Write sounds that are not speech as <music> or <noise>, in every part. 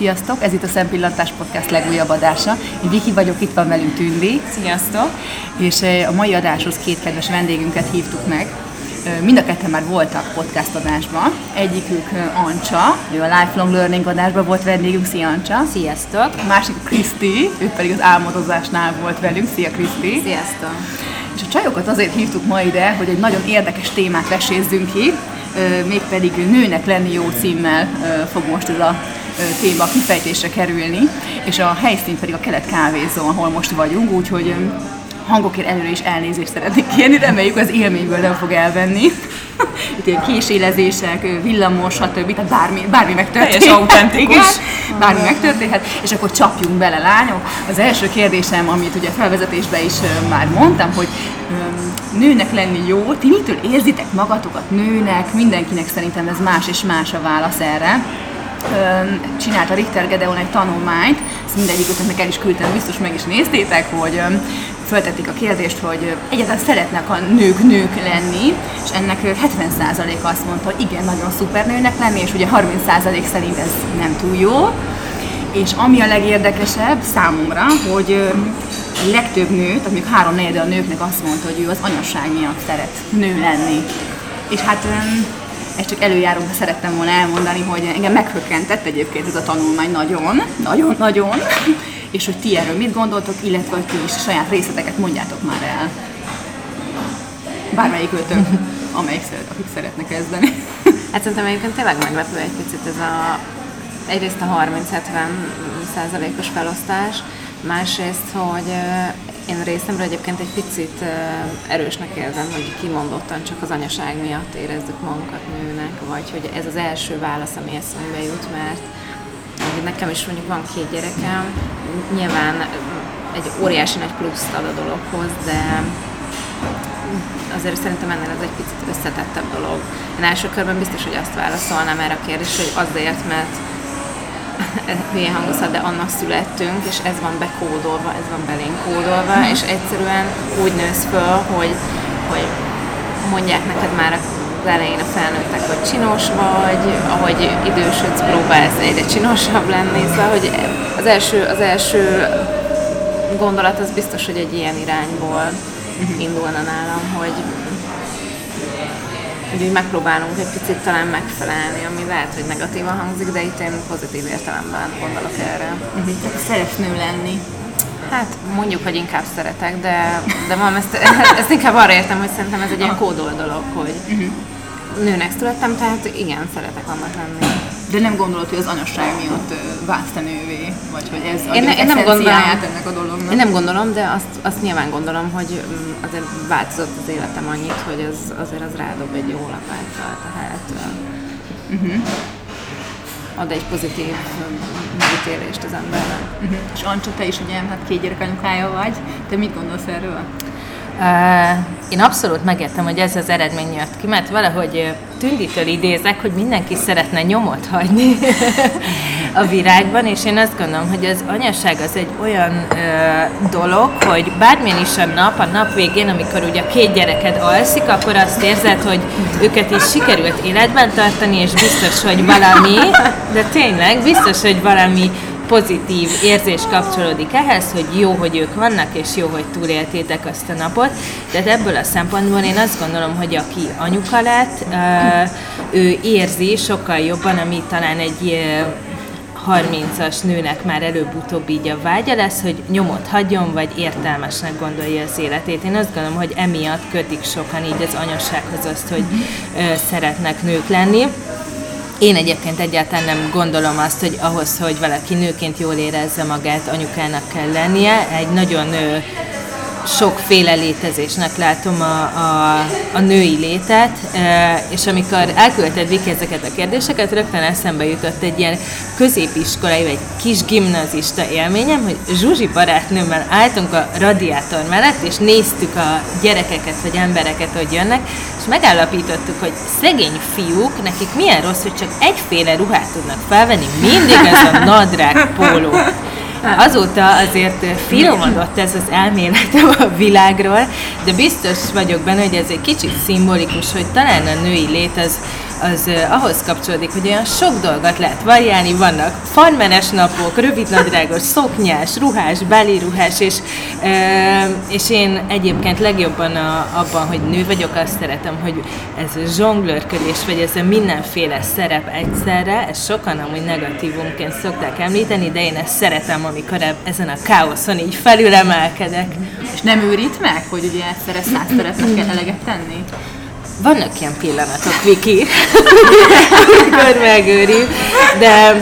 Sziasztok! Ez itt a Szempillantás Podcast legújabb adása. Én Viki vagyok, itt van velünk Tündi. Sziasztok! És a mai adáshoz két kedves vendégünket hívtuk meg. Mind a ketten már voltak podcast adásban. Egyikük Ancsa, ő a Lifelong Learning adásban volt vendégünk. Szia Ancsa! Sziasztok! A másik Kriszti, ő pedig az álmodozásnál volt velünk. Szia Kriszti! Sziasztok! És a csajokat azért hívtuk ma ide, hogy egy nagyon érdekes témát vesézzünk ki, mégpedig Nőnek lenni jó címmel fog most ez a téma kifejtésre kerülni, és a helyszín pedig a Kelet Kávézó, ahol most vagyunk, úgyhogy hangokért előre is elnézést szeretnék kérni, reméljük az élményből nem fog elvenni. <laughs> Itt késélezések, villamos, stb. Tehát bármi, bármi megtörténhet. Teljes autentikus. bármi megtörténhet, és akkor csapjunk bele, lányok. Az első kérdésem, amit ugye felvezetésben is már mondtam, hogy nőnek lenni jó, ti mitől érzitek magatokat nőnek? Mindenkinek szerintem ez más és más a válasz erre csinált a Richter Gedeon egy tanulmányt, ezt mindegyikünknek el is küldtem, biztos meg is néztétek, hogy föltették a kérdést, hogy egyáltalán szeretnek a nők nők lenni, és ennek 70% azt mondta, hogy igen, nagyon szuper nőnek lenni, és ugye 30% szerint ez nem túl jó. És ami a legérdekesebb számomra, hogy a legtöbb nőt, amik három negyede a nőknek azt mondta, hogy ő az anyasság miatt szeret nő lenni. És hát ezt csak előjáróban szerettem volna elmondani, hogy engem meghökkentett egyébként ez a tanulmány nagyon, nagyon-nagyon, és hogy ti erről mit gondoltok, illetve hogy ti is saját részleteket mondjátok már el. Bármelyik őtök, <laughs> amelyik szeret, akik szeretnek kezdeni. <laughs> Hát szerintem egyébként tényleg meglepő egy picit ez a egyrészt a 30-70 százalékos felosztás, másrészt, hogy én részemről egyébként egy picit erősnek érzem, hogy kimondottan csak az anyaság miatt érezzük magunkat nőnek, vagy hogy ez az első válasz, ami eszembe jut, mert nekem is mondjuk van két gyerekem, nyilván egy óriási nagy pluszt ad a dologhoz, de azért szerintem ennél ez egy picit összetettebb dolog. Én első körben biztos, hogy azt válaszolnám erre a kérdésre, hogy azért, mert <laughs> hülye hangozhat, de annak születtünk, és ez van bekódolva, ez van belénk kódolva, hmm. és egyszerűen úgy nősz föl, hogy, hogy mondják neked már az elején a felnőttek, hogy csinos vagy, ahogy idősödsz, próbálsz egyre csinosabb lenni, szóval, hogy az első, az első gondolat az biztos, hogy egy ilyen irányból uh-huh. indulna nálam, hogy Úgyhogy megpróbálunk egy picit talán megfelelni, ami lehet, hogy negatívan hangzik, de itt én pozitív értelemben gondolok erre. Uh-huh. Szeretsz nő lenni. Hát mondjuk, hogy inkább szeretek, de, de van, ezt, <laughs> ezt inkább arra értem, hogy szerintem ez egy ilyen kódol dolog, hogy uh-huh. Nőnek születtem, tehát igen, szeretek annak lenni. De nem gondolod, hogy az anyasság miatt válsz te nővé? Vagy hogy ez én, ne, én nem gondolom, ennek a dolognak? Én nem gondolom, de azt, azt nyilván gondolom, hogy mm, azért változott az életem annyit, hogy az, azért az rádob egy jó lapáttal, tehát uh-huh. ad egy pozitív megítélést az embernek. Uh-huh. És Ancsa, te is ugye hát két gyerek anyukája vagy, te mit gondolsz erről? Én abszolút megértem, hogy ez az eredmény jött ki, mert valahogy Tünditől idézek, hogy mindenki szeretne nyomot hagyni <laughs> a virágban, és én azt gondolom, hogy az anyaság az egy olyan ö, dolog, hogy bármilyen is a nap, a nap végén, amikor ugye két gyereked alszik, akkor azt érzed, hogy őket is sikerült életben tartani, és biztos, hogy valami, de tényleg biztos, hogy valami pozitív érzés kapcsolódik ehhez, hogy jó, hogy ők vannak, és jó, hogy túléltétek azt a napot. Tehát ebből a szempontból én azt gondolom, hogy aki anyuka lett, ő érzi sokkal jobban, ami talán egy 30-as nőnek már előbb-utóbb így a vágya lesz, hogy nyomot hagyjon, vagy értelmesnek gondolja az életét. Én azt gondolom, hogy emiatt kötik sokan így az anyassághoz azt, hogy szeretnek nők lenni. Én egyébként egyáltalán nem gondolom azt, hogy ahhoz, hogy valaki nőként jól érezze magát, anyukának kell lennie. Egy nagyon sokféle létezésnek látom a, a, a női létet, és amikor elküldted Viki ezeket a kérdéseket, rögtön eszembe jutott egy ilyen középiskolai, vagy kis gimnazista élményem, hogy Zsuzsi barátnőmmel álltunk a radiátor mellett, és néztük a gyerekeket, vagy embereket, hogy jönnek, és megállapítottuk, hogy szegény fiúk, nekik milyen rossz, hogy csak egyféle ruhát tudnak felvenni, mindig ez a nadrág póló. Azóta azért finomodott ez az elméletem a világról, de biztos vagyok benne, hogy ez egy kicsit szimbolikus, hogy talán a női lét az az uh, ahhoz kapcsolódik, hogy olyan sok dolgot lehet variálni, vannak farmenes napok, rövidnadrágos, szoknyás, ruhás, ruhás, és, uh, és én egyébként legjobban a, abban, hogy nő vagyok, azt szeretem, hogy ez zsonglőrködés, vagy ez a mindenféle szerep egyszerre, ez sokan amúgy negatívumként szokták említeni, de én ezt szeretem, amikor ezen a káoszon így felülemelkedek. És nem őrít meg, hogy ugye egyszerre száz szerepnek kell eleget tenni? Vannak ilyen pillanatok, Viki, amikor megőri, de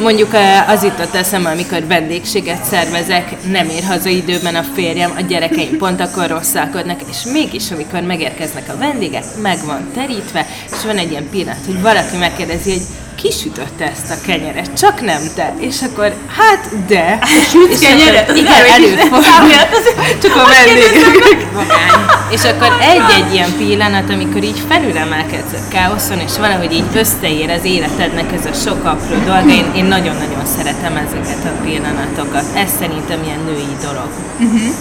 Mondjuk az jutott eszembe, amikor vendégséget szervezek, nem ér haza időben a férjem, a gyerekeim pont akkor rosszalkodnak, és mégis, amikor megérkeznek a vendégek, meg van terítve, és van egy ilyen pillanat, hogy valaki megkérdezi, hogy ki sütötte ezt a kenyeret? Csak nem te. És akkor, hát de. Sütsz kenyeret? Igen, előfordul. Csak a vendégek. És akkor egy-egy ilyen pillanat, amikor így felülemelkedsz a káoszon, és valahogy így összeér az életednek ez a sok apró dolga, én, én nagyon-nagyon szeretem ezeket a pillanatokat. Ez szerintem ilyen női dolog. Uh-huh.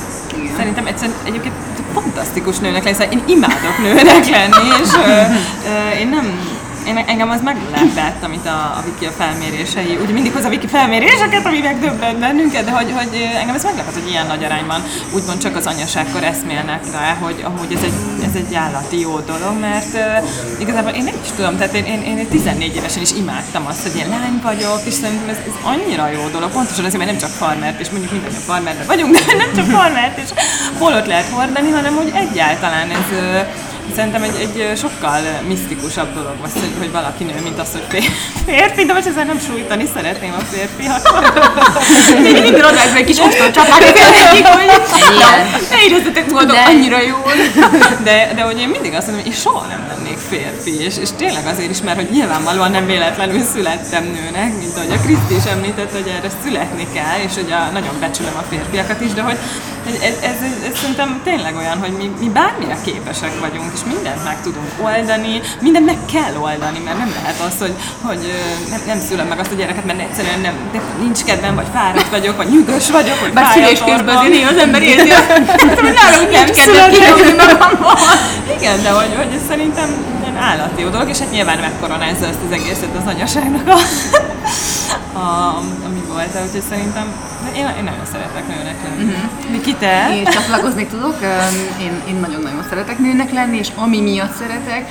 Szerintem egyszerűen egyébként fantasztikus nőnek lenni, szóval én imádok nőnek lenni, és ö, ö, én nem én, engem az meglepett, amit a, a Wiki a felmérései, ugye mindig hoz a Wiki felméréseket, ami megdöbbent bennünket, de hogy, hogy engem ez meglepett, hogy ilyen nagy arányban úgymond csak az anyaságkor eszmélnek rá, hogy amúgy ez egy, ez egy állati jó dolog, mert uh, igazából én nem is tudom, tehát én, én, én 14 évesen is imádtam azt, hogy én lány vagyok, és szerintem ez, ez annyira jó dolog, pontosan azért, mert nem csak farmert, és mondjuk mindannyian farmerben vagyunk, de nem csak farmert, és polot lehet hordani, hanem hogy egyáltalán ez uh, Szerintem egy, egy sokkal misztikusabb dolog az, hogy, hogy valaki nő, mint az, hogy <laughs> férfi, de most ezzel nem sújtani szeretném a férfiakat. Mindig odaadsz egy kis ostor csapátot, hogy ne érezzetek boldog, annyira jól. De, de hogy én mindig azt mondom, hogy én soha nem lennék férfi, és, és tényleg azért is, mert hogy nyilvánvalóan nem véletlenül születtem nőnek, mint ahogy a Kriszti is említett, hogy erre születni kell, és hogy a, nagyon becsülöm a férfiakat is, de hogy ez, ez, ez, szerintem tényleg olyan, hogy mi, mi bármire képesek vagyunk, és mindent meg tudunk oldani, mindent meg kell oldani, mert nem lehet az, hogy, hogy nem, nem szülöm meg azt a gyereket, mert egyszerűen nem, de nincs kedvem, vagy fáradt vagyok, vagy nyugos vagyok, vagy Bár szülés közben azért néha az ember érzi, <laughs> hogy nálam nem kedvem Igen, de hogy, hogy ez szerintem állati jó dolog, és hát nyilván megkoronázza ezt az egészet az anyaságnak a, a, ami volt, úgyhogy szerintem én, én nagyon szeretek nőnek lenni. Uh-huh. Miki, te? Én csatlakozni tudok, én, én nagyon-nagyon szeretek nőnek lenni, és ami miatt szeretek,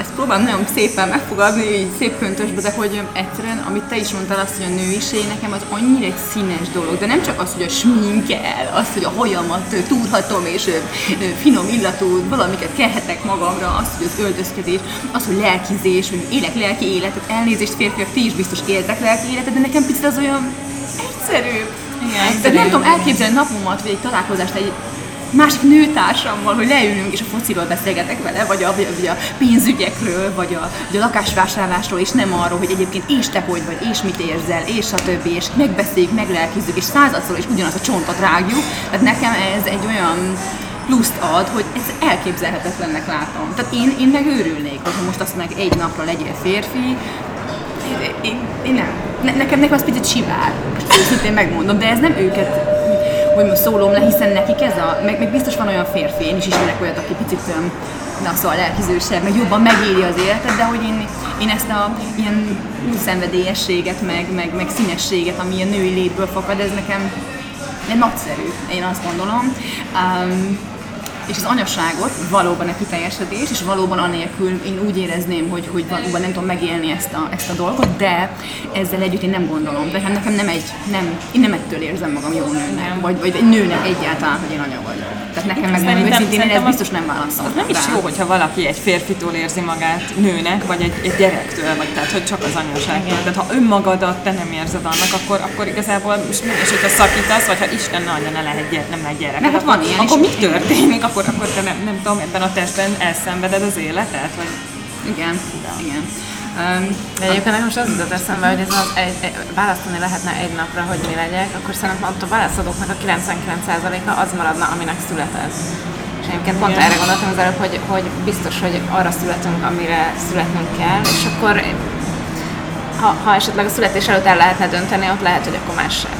ezt próbálom nagyon szépen megfogadni, így szép köntösbe, de hogy egyszerűen, amit te is mondtál, azt, hogy a nőiség nekem az annyira egy színes dolog, de nem csak az, hogy a sminkel, az, hogy a hajamat tudhatom, és finom illatú valamiket kelhetek magamra, az, hogy az öltözködés, az, hogy lelkizés, hogy élek lelki életet, elnézést férfiak, ti is biztos éltek lelki életet, de nekem picit az olyan egyszerű. Igen, de nem tudom elképzelni napomat, vagy egy találkozást egy másik nőtársammal, hogy leülünk és a fociról beszélgetek vele, vagy a, vagy a pénzügyekről, vagy a, vagy a lakásvásárlásról, és nem arról, hogy egyébként és te hogy vagy, és mit érzel, és a többi, és megbeszéljük, meglelkizzük, és századszor is ugyanaz a csontot rágjuk. Tehát nekem ez egy olyan pluszt ad, hogy ez elképzelhetetlennek látom. Tehát én, én meg őrülnék, hogyha most azt meg egy napra legyél férfi, én, én, nem. Ne, nekem, nekem az picit sivár, őszintén megmondom, de ez nem őket hogy most szólom le, hiszen nekik ez a, meg, meg biztos van olyan férfi, én is ismerek olyat, aki picit na szóval lelkizősebb, meg jobban megéli az életet, de hogy én, én ezt a ilyen szenvedélyességet, meg, meg, meg színességet, ami a női létből fakad, ez nekem de nagyszerű, én azt gondolom. Um, és az anyaságot valóban egy kiteljesedés, és valóban anélkül én úgy érezném, hogy, hogy valóban nem tudom megélni ezt a, ezt a dolgot, de ezzel együtt én nem gondolom. De hát nekem nem egy, nem, én nem ettől érzem magam jó nőnek, vagy, vagy egy nőnek egyáltalán, hogy én anya vagyok. Tehát nekem meg nem őszintén, én ezt biztos nem válaszolom. Nem is jó, hogyha valaki egy férfitől érzi magát nőnek, vagy egy, egy gyerektől, vagy tehát, hogy csak az anyaságtól. Tehát ha önmagadat te nem érzed annak, akkor, akkor igazából most mindegy, hogyha szakítasz, vagy ha Isten adja, ne lehet gyere, nem lehet gyerek. hát van ilyen akkor mi történik? Akkor, akkor te nem, nem tudom, ebben a testben elszenveded az életet? Vagy... Igen, igen. Um, de egyébként nekem most az jutott eszembe, hogy ez az egy, egy, választani lehetne egy napra, hogy mi legyek, akkor szerintem ott a válaszadóknak a 99%-a az maradna, aminek született. És egyébként pont erre gondoltam az előbb, hogy, hogy biztos, hogy arra születünk, amire születnünk kell, és akkor ha, ha esetleg a születés előtt el lehetne dönteni, ott lehet, hogy akkor más sem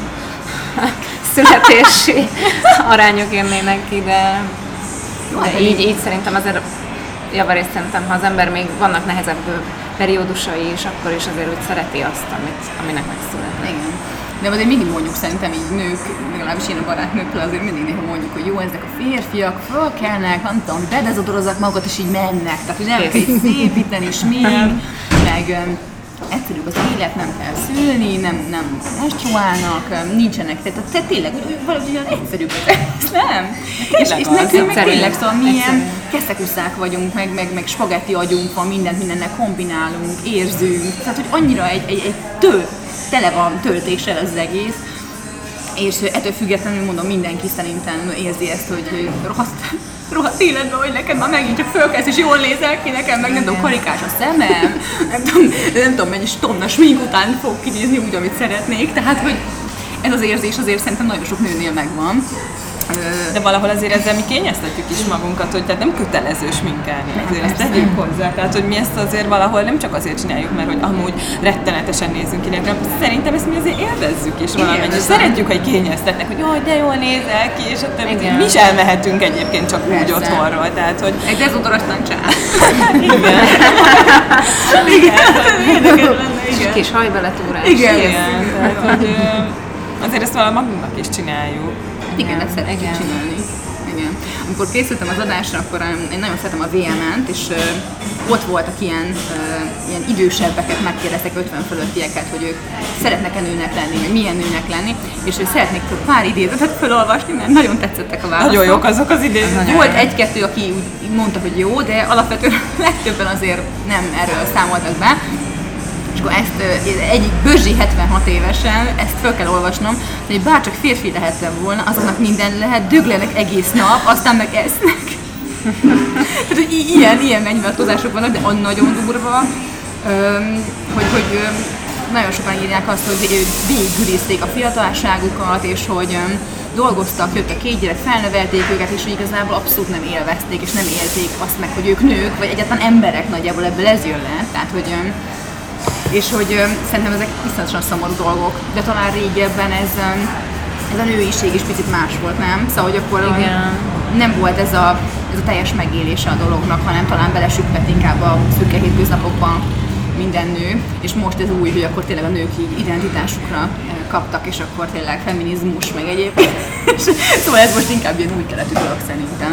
<laughs> születési <laughs> arányok jönnének ki, de, de így, így szerintem azért javarészt szerintem, ha az ember még vannak nehezebb periódusai is, akkor is azért úgy szereti azt, amit, aminek megszületett. Igen. De azért mindig mondjuk szerintem így nők, legalábbis én a barátnőkkel azért mindig néha mondjuk, hogy jó, ezek a férfiak fölkelnek, nem tudom, bedezodorozzák magukat, és így mennek. Tehát, hogy nem kell szépíteni, smink, <laughs> meg öm, egyszerűbb az élet, nem kell szülni, nem, nem menstruálnak, nincsenek, tehát, tehát tényleg úgy- valahogy olyan egyszerűbb az nem? És, és nekünk meg tényleg szóval milyen Egyszerű. keszekuszák vagyunk, meg, meg, meg spagetti agyunk van, mindent mindennel kombinálunk, érzünk, tehát hogy annyira egy, egy, egy tő, tele van töltéssel az egész, és ettől függetlenül mondom, mindenki szerintem érzi ezt, hogy hogy rohadt, rohadt életben, hogy nekem már megint csak fölkelsz, és jól nézel ki, nekem meg nem tudom, karikás a szemem, nem tudom, nem tudom mennyi tonna smink után fog kinézni úgy, amit szeretnék, tehát, hogy ez az érzés azért szerintem nagyon sok nőnél megvan. De valahol azért ezzel mi kényeztetjük is magunkat, hogy tehát nem kötelező sminkelni, azért ezt tegyük hozzá. Tehát, hogy mi ezt azért valahol nem csak azért csináljuk, mert hogy amúgy rettenetesen nézünk ki, hanem szerintem ezt mi azért élvezzük is valamennyi. Igen, Szeretjük, hogy kényeztetnek, hogy jaj, de jól nézel ki, és ott Igen. mi is elmehetünk egyébként csak úgy Persze. otthonról. Tehát, hogy egy dezodorastan csá. igen. Érdekes lenne, igen. Kis hajbeletúrás. Igen. igen. Tehát, hogy ö, azért ezt valahogy magunknak is csináljuk. Igen, ezt szeretjük Igen. csinálni. Igen. Amikor készültem az adásra, akkor én nagyon szeretem a VMN-t, és uh, ott voltak ilyen, uh, ilyen idősebbeket, megkérdeztek 50 fölöttieket, hogy ők szeretnek-e nőnek lenni, vagy milyen nőnek lenni, és ő szeretnék pár idézetet felolvasni, mert nagyon tetszettek a válaszok. Nagyon jók azok az idézők. Volt egy-kettő, aki úgy mondta, hogy jó, de alapvetően <laughs> legtöbben azért nem erről számoltak be. Akkor ezt egyik Bözsi 76 évesen, ezt föl kell olvasnom, hogy bárcsak férfi lehettem volna, azoknak minden lehet, döglenek egész nap, aztán meg esznek. <laughs> Tehát, hogy ilyen, ilyen mennyivatkozások vannak, de on nagyon durva, hogy, hogy nagyon sokan írják azt, hogy végigürizték a fiatalságukat, és hogy dolgoztak, jött a két gyerek, felnevelték őket, és hogy igazából abszolút nem élvezték, és nem élték azt meg, hogy ők nők, vagy egyáltalán emberek nagyjából ebből ez jön le. Tehát, hogy és hogy szerintem ezek iszonyatosan szomorú dolgok, de talán régebben ez, ez a nőiség is picit más volt, nem? Szóval, hogy akkor Igen. nem volt ez a, ez a teljes megélése a dolognak, hanem talán belesüppett inkább a szürke hétköznapokban minden nő, és most ez új, hogy akkor tényleg a nők így identitásukra kaptak, és akkor tényleg feminizmus, meg egyéb. <laughs> Szóval ez most inkább ilyen új keletű dolog szerintem.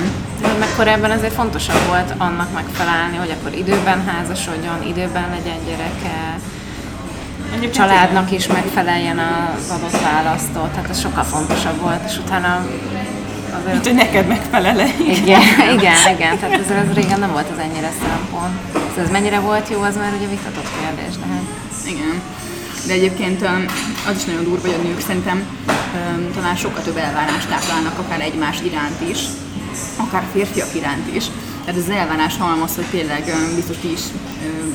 Meg korábban azért fontosabb volt annak megfelelni, hogy akkor időben házasodjon, időben legyen gyereke, Egyébként családnak is megfeleljen az adott választó, tehát ez sokkal fontosabb volt, és utána Mint, azért... hogy neked megfelele. Igen, <laughs> igen, igen, tehát ez, ez régen nem volt az ennyire szempont. Szóval ez mennyire volt jó, az már ugye vitatott kérdés, de hát... Igen. De egyébként az is nagyon durva, hogy a nők szerintem talán sokkal több elvárást táplálnak akár egymás iránt is, akár férfiak iránt is. Tehát az elvárás halmaz, hogy tényleg biztos ti is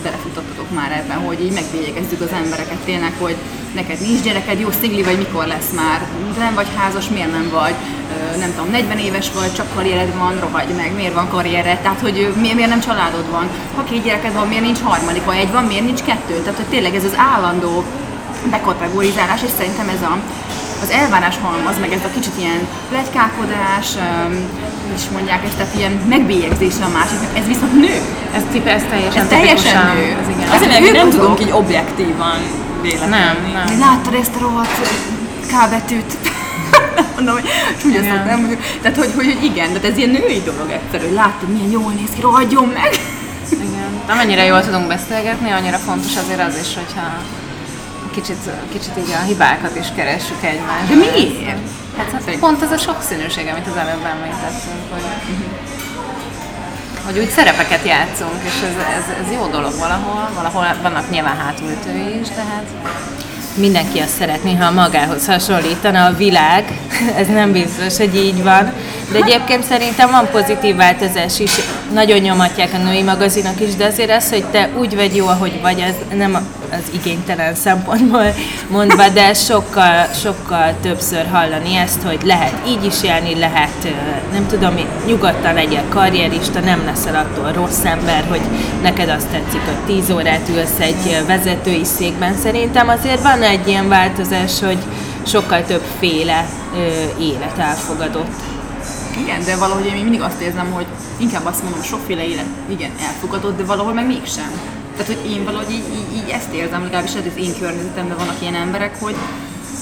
belefutottatok már ebben, hogy így megbélyegezzük az embereket tényleg, hogy neked nincs gyereked, jó szingli vagy, mikor lesz már, nem vagy házas, miért nem vagy, nem tudom, 40 éves vagy, csak karriered van, rohagy meg, miért van karriered, tehát hogy miért, miért nem családod van, ha két gyereked van, miért nincs harmadik, ha egy van, miért nincs kettő, tehát hogy tényleg ez az állandó bekategorizálás, és szerintem ez a, az elvárás halmaz, meg ez a kicsit ilyen pletykákodás, öm, hogy is mondják ezt, tehát ilyen megbélyegzése a másiknak, ez viszont nő. Ez, tipe, ez teljesen Ez teljesen nő. Ez igen. Azért, mert ők mi nem tudunk így objektívan vélekedni. Nem, nem. Láttad ezt a rohadt K betűt? <laughs> Mondom, hogy csúnya Igen. szót nem mondjuk. Tehát, hogy, hogy, hogy igen, de ez ilyen női dolog egyszerű, hogy látod, milyen jól néz ki, rohadjon meg! Igen. Amennyire jól tudunk beszélgetni, annyira fontos azért az is, hogyha kicsit, kicsit így a hibákat is keressük egymásban. De miért? Hát, hát Szerint- pont ez a sokszínűség, amit az előbb említettünk, hogy, hogy úgy szerepeket játszunk, és ez, ez, ez jó dolog valahol, valahol vannak nyilván hátulütői is, de hát Mindenki azt szeretné, ha magához hasonlítana a világ. <laughs> Ez nem biztos, hogy így van. De egyébként szerintem van pozitív változás is. Nagyon nyomatják a női magazinok is, de azért az, hogy te úgy vagy jó, ahogy vagy, az nem az igénytelen szempontból mondva, de sokkal, sokkal többször hallani ezt, hogy lehet így is élni, lehet, nem tudom, nyugodtan legyél karrierista, nem leszel attól rossz ember, hogy neked azt tetszik, hogy 10 órát ülsz egy vezetői székben. Szerintem azért van egy ilyen változás, hogy sokkal többféle élet elfogadott. Igen, de valahogy én mindig azt érzem, hogy inkább azt mondom, sokféle élet, igen, elfogadott, de valahol meg mégsem. Tehát, hogy én valahogy így, így, így ezt érzem, legalábbis az én környezetemben vannak ilyen emberek, hogy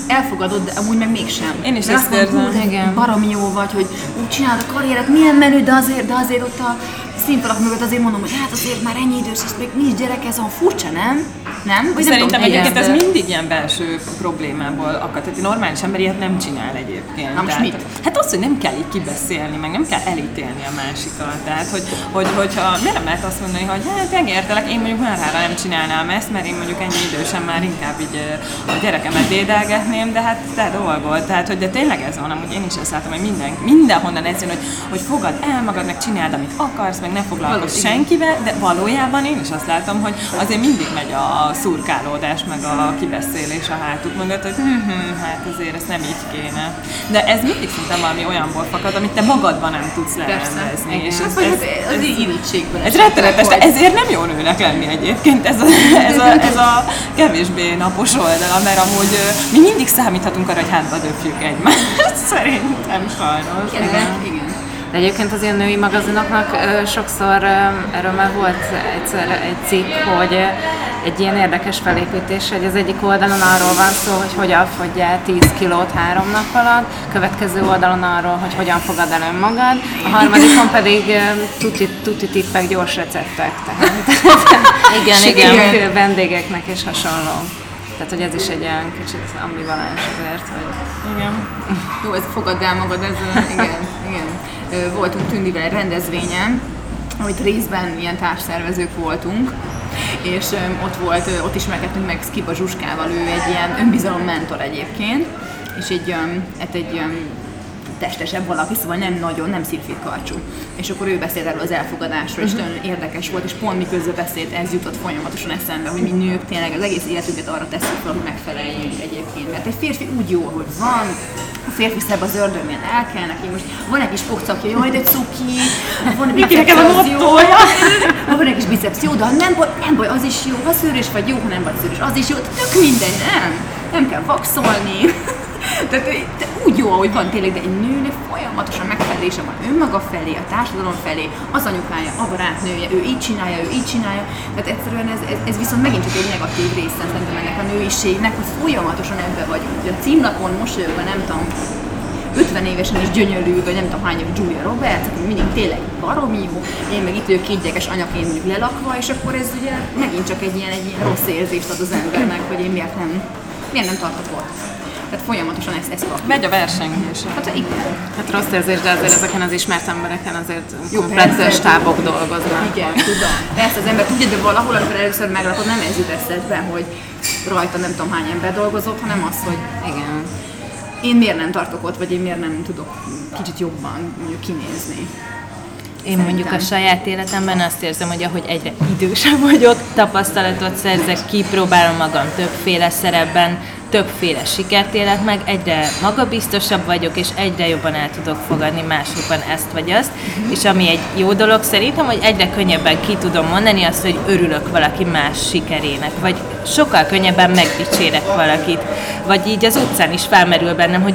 elfogadod, de amúgy meg mégsem. Én is Mert ezt érzem. "Hú, de. Baromi jó vagy, hogy úgy csinálod a karrieret, milyen menő, de azért, de azért ott a színfalak mögött azért mondom, hogy hát azért már ennyi idős, és még nincs gyerek, ez a furcsa, nem? Nem? Vagy nem Szerintem tudom, egyébként ez de- mindig ilyen belső problémából akad. Tehát normális ember ilyet nem csinál egyébként. Na most Tehát, mit? Hát az, hogy nem kell így kibeszélni, meg nem kell elítélni a másikat. Tehát, hogy, hogy, hogyha miért nem lehet azt mondani, hogy hát megértelek, én mondjuk már nem csinálnám ezt, mert én mondjuk ennyi idősen már inkább így a gyerekemet dédelgetném, de hát te dolgod. Tehát, hogy de tényleg ez van, amúgy én is ezt látom, hogy minden, mindenhonnan ez jön, hogy, hogy fogad el magad, meg csináld, amit akarsz, meg ne foglalkozz senkivel, de valójában én is azt látom, hogy azért mindig megy a szurkálódás, meg a kibeszélés a hátuk mögött, hogy hm, hm, hát azért ezt nem így kéne. De ez mindig szinte valami olyanból fakad, amit te magadban nem tudsz lerendezni. És És ez, ez, ez, az, irítségből. ez rettenetes, de ezért nem jó nőnek lenni egyébként ez a, ez a, ez a kevésbé napos oldala, mert amúgy mi mindig számíthatunk arra, hogy hátba döfjük egymást. <laughs> Szerintem sajnos. Igen, igen. De egyébként az ilyen női magazinoknak ö, sokszor ö, erről már volt egyszer egy cikk, hogy egy ilyen érdekes felépítés, hogy az egyik oldalon arról van szó, hogy hogyan fogyjál 10 kilót három nap alatt, következő oldalon arról, hogy hogyan fogad el önmagad, a harmadikon pedig tuti, tuti tippek, gyors receptek. Tehát Igen, igen. vendégeknek és hasonló. Tehát, hogy ez is egy olyan kicsit ambivalens azért, hogy Igen. Jó, ez fogadd el magad, ez ö, igen, igen. Voltunk Tündivel egy rendezvényen, amit részben ilyen társszervezők voltunk, és ott volt, ott ismerkedtünk meg Skiba Zsuskával, ő egy ilyen önbizalom mentor egyébként, és egy, hát egy testesebb valaki, szóval nem nagyon, nem szilfit karcsú. És akkor ő beszélt erről az elfogadásról, és nagyon érdekes volt, és pont miközben beszélt, ez jutott folyamatosan eszembe, hogy mi nők tényleg az egész életünket arra tesszük fel, hogy megfeleljünk egyébként. Mert egy férfi úgy jó, hogy van, a férfi szebb az ördög, milyen el neki, most van egy kis pokcakja, jaj, de cuki, van egy biceps, nekem a az jó, van egy kis biceps, jó, de ha nem baj, nem baj, az is jó, ha szőrös vagy, jó, ha nem vagy szőrös, az is jó, tök mindegy, nem, nem kell vaxolni. <laughs> Tehát de úgy jó, ahogy van tényleg, de egy nőnek folyamatosan megfelelése van önmaga felé, a társadalom felé, az anyukája, a barátnője, ő így csinálja, ő így csinálja. Tehát egyszerűen ez, ez, ez viszont megint csak egy negatív része szerintem ennek a nőiségnek, hogy folyamatosan ebbe vagyunk. Ugye a címlapon mosolyogva, nem tudom, 50 évesen is gyönyörű, vagy nem tudom hány év Julia Roberts, aki mindig tényleg baromi jó, én meg itt vagyok két gyerekes anyaként mondjuk lelakva, és akkor ez ugye megint csak egy ilyen, egy ilyen rossz érzést ad az embernek, hogy én miért nem, miért nem tartok ott. Tehát folyamatosan ezt, ezt kapjuk. Megy a versengés. Hát igen. Hát rossz érzés, de azért ezeken az ismert embereken azért Jó, komplett persze. stábok dolgoznak. Igen, tudom. Persze az ember tudja, de valahol, amikor először meglapod, nem ez jut eszedbe, hogy rajta nem tudom hány ember dolgozott, hanem az, hogy Igen. én miért nem tartok ott, vagy én miért nem tudok kicsit jobban mondjuk kinézni. Én mondjuk a saját életemben azt érzem, hogy ahogy egyre idősebb vagyok, tapasztalatot szerzek, kipróbálom magam többféle szerepben, többféle sikert élek meg, egyre magabiztosabb vagyok, és egyre jobban el tudok fogadni másokban ezt vagy azt. És ami egy jó dolog szerintem, hogy egyre könnyebben ki tudom mondani azt, hogy örülök valaki más sikerének, vagy sokkal könnyebben megdicsérek valakit, vagy így az utcán is felmerül bennem, hogy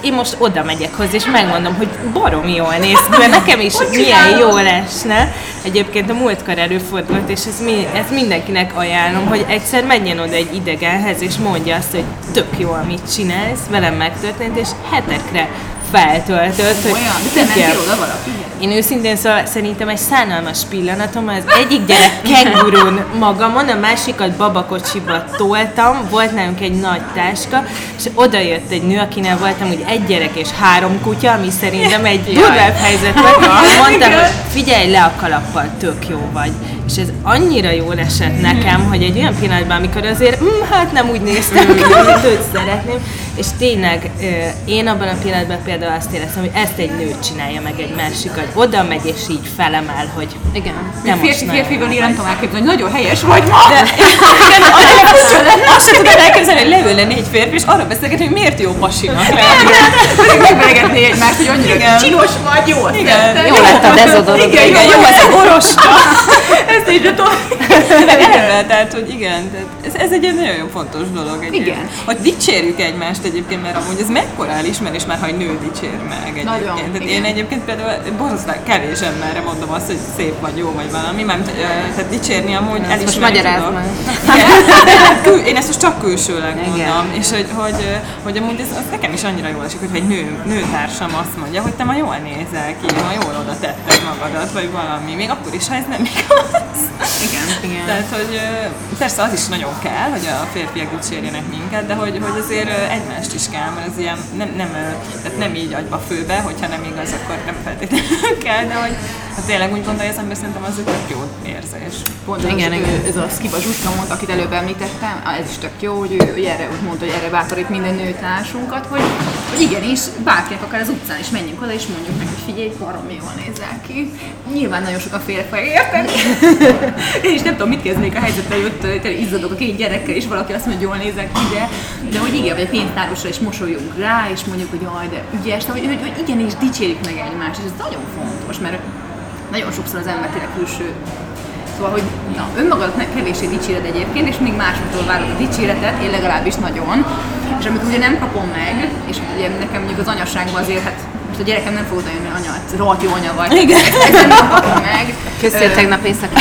én most oda megyek hozzá, és megmondom, hogy barom jól néz ki, mert nekem is <laughs> milyen jól esne. Egyébként a múltkor előfordult, és ez, mi, ez mindenkinek ajánlom, hogy egyszer menjen oda egy idegenhez, és mondja azt, hogy tök jó, amit csinálsz, velem megtörtént, és hetekre feltöltött, hogy Olyan, de mentél oda valaki? Én őszintén szóval szerintem egy szánalmas pillanatom, az egyik gyerek kengurun magamon, a másikat babakocsiba toltam, volt nálunk egy nagy táska, és oda jött egy nő, akinél voltam úgy egy gyerek és három kutya, ami szerintem egy durvább helyzet volt. <laughs> Mondtam, hogy figyelj le a kalappal, tök jó vagy. És ez annyira jól esett nekem, hogy egy olyan pillanatban, amikor azért, mm, hát nem úgy néztem ki, <laughs> mint őt szeretném, és tényleg én abban a pillanatban például azt éreztem, hogy ezt egy nő csinálja meg egy másik, hogy oda megy és így felemel, hogy Igen. te most Férfi, jó én nem tudom elképzelni, hogy nagyon helyes vagy ma. De igen, <laughs> azt sem tudom elképzelni, hogy leülne négy férfi, és arra beszélgetni, hogy miért jó pasinak lenni. Pedig megberegetné egymást, hogy annyira Igen. csinos vagy, jó. Igen. Jó lett a dezodorant. Igen, igen, jó, ez a borosta. <laughs> Ezt így tudom. <laughs> Eleve, tehát, hogy igen, tehát ez, ez egy nagyon fontos dolog egyébként. Igen. Hogy dicsérjük egymást egyébként, mert amúgy ez mekkora elismerés már, ha egy nő dicsér meg egyébként. Nagyon, tehát igen. én egyébként például borzasztóan kevés emberre mondom azt, hogy szép vagy, jó vagy valami, mert tehát dicsérni amúgy Ezt most magyarázd meg. <laughs> Én ezt most csak külsőleg mondom, és hogy, hogy, hogy amúgy ez, az nekem is annyira jól esik, hogy egy nő, nőtársam azt mondja, hogy te ma jól nézel ki, ma jól oda tetted magadat, vagy valami, még akkor is, ha ez nem igaz. Igen, igen. Tehát, hogy persze az is nagyon kell, hogy a férfiak dicsérjenek minket, de hogy, hogy azért egymást is kell, mert ez ilyen nem, nem, tehát nem így agyba főbe, hogyha nem igaz, akkor nem feltétlenül <laughs> kell, de hogy ha tényleg úgy gondolja az ember, szerintem az egy tök jó érzés. Pont Igen, igen, igen. ez a Skiba Zsuska mondta, akit előbb említettem, ez is tök jó, hogy ő, ő erre úgy mondta, hogy erre bátorít minden nőtársunkat, hogy, hogy igenis, bárkinek akár az utcán is menjünk oda, és mondjuk neki, hogy figyelj, baromi jól nézel ki. Nyilván nagyon sokan félre értek. <laughs> Én is nem tudom, mit kezdnék a helyzettel, hogy ott izzadok a két gyerekkel, és valaki azt mondja, hogy jól nézek ki, de, de hogy igen, vagy a pénztárosra is mosolyunk rá, és mondjuk, hogy jaj, de ügyes, de hogy, hogy, hogy igenis dicsérjük meg egymást, és ez nagyon fontos, mert nagyon sokszor az ember tényleg külső Szóval, hogy na, önmagadat kevéssé dicséred egyébként, és mindig másoktól várod a dicséretet, én legalábbis nagyon. És amikor ugye nem kapom meg, és ugye nekem mondjuk az anyaságban azért, hát most a gyerekem nem fog oda jönni, anya, hát rohadt jó anya vagy. Igen. Ezt, ezt nem kapom meg. Köszönöm Ö, tegnap éjszaka.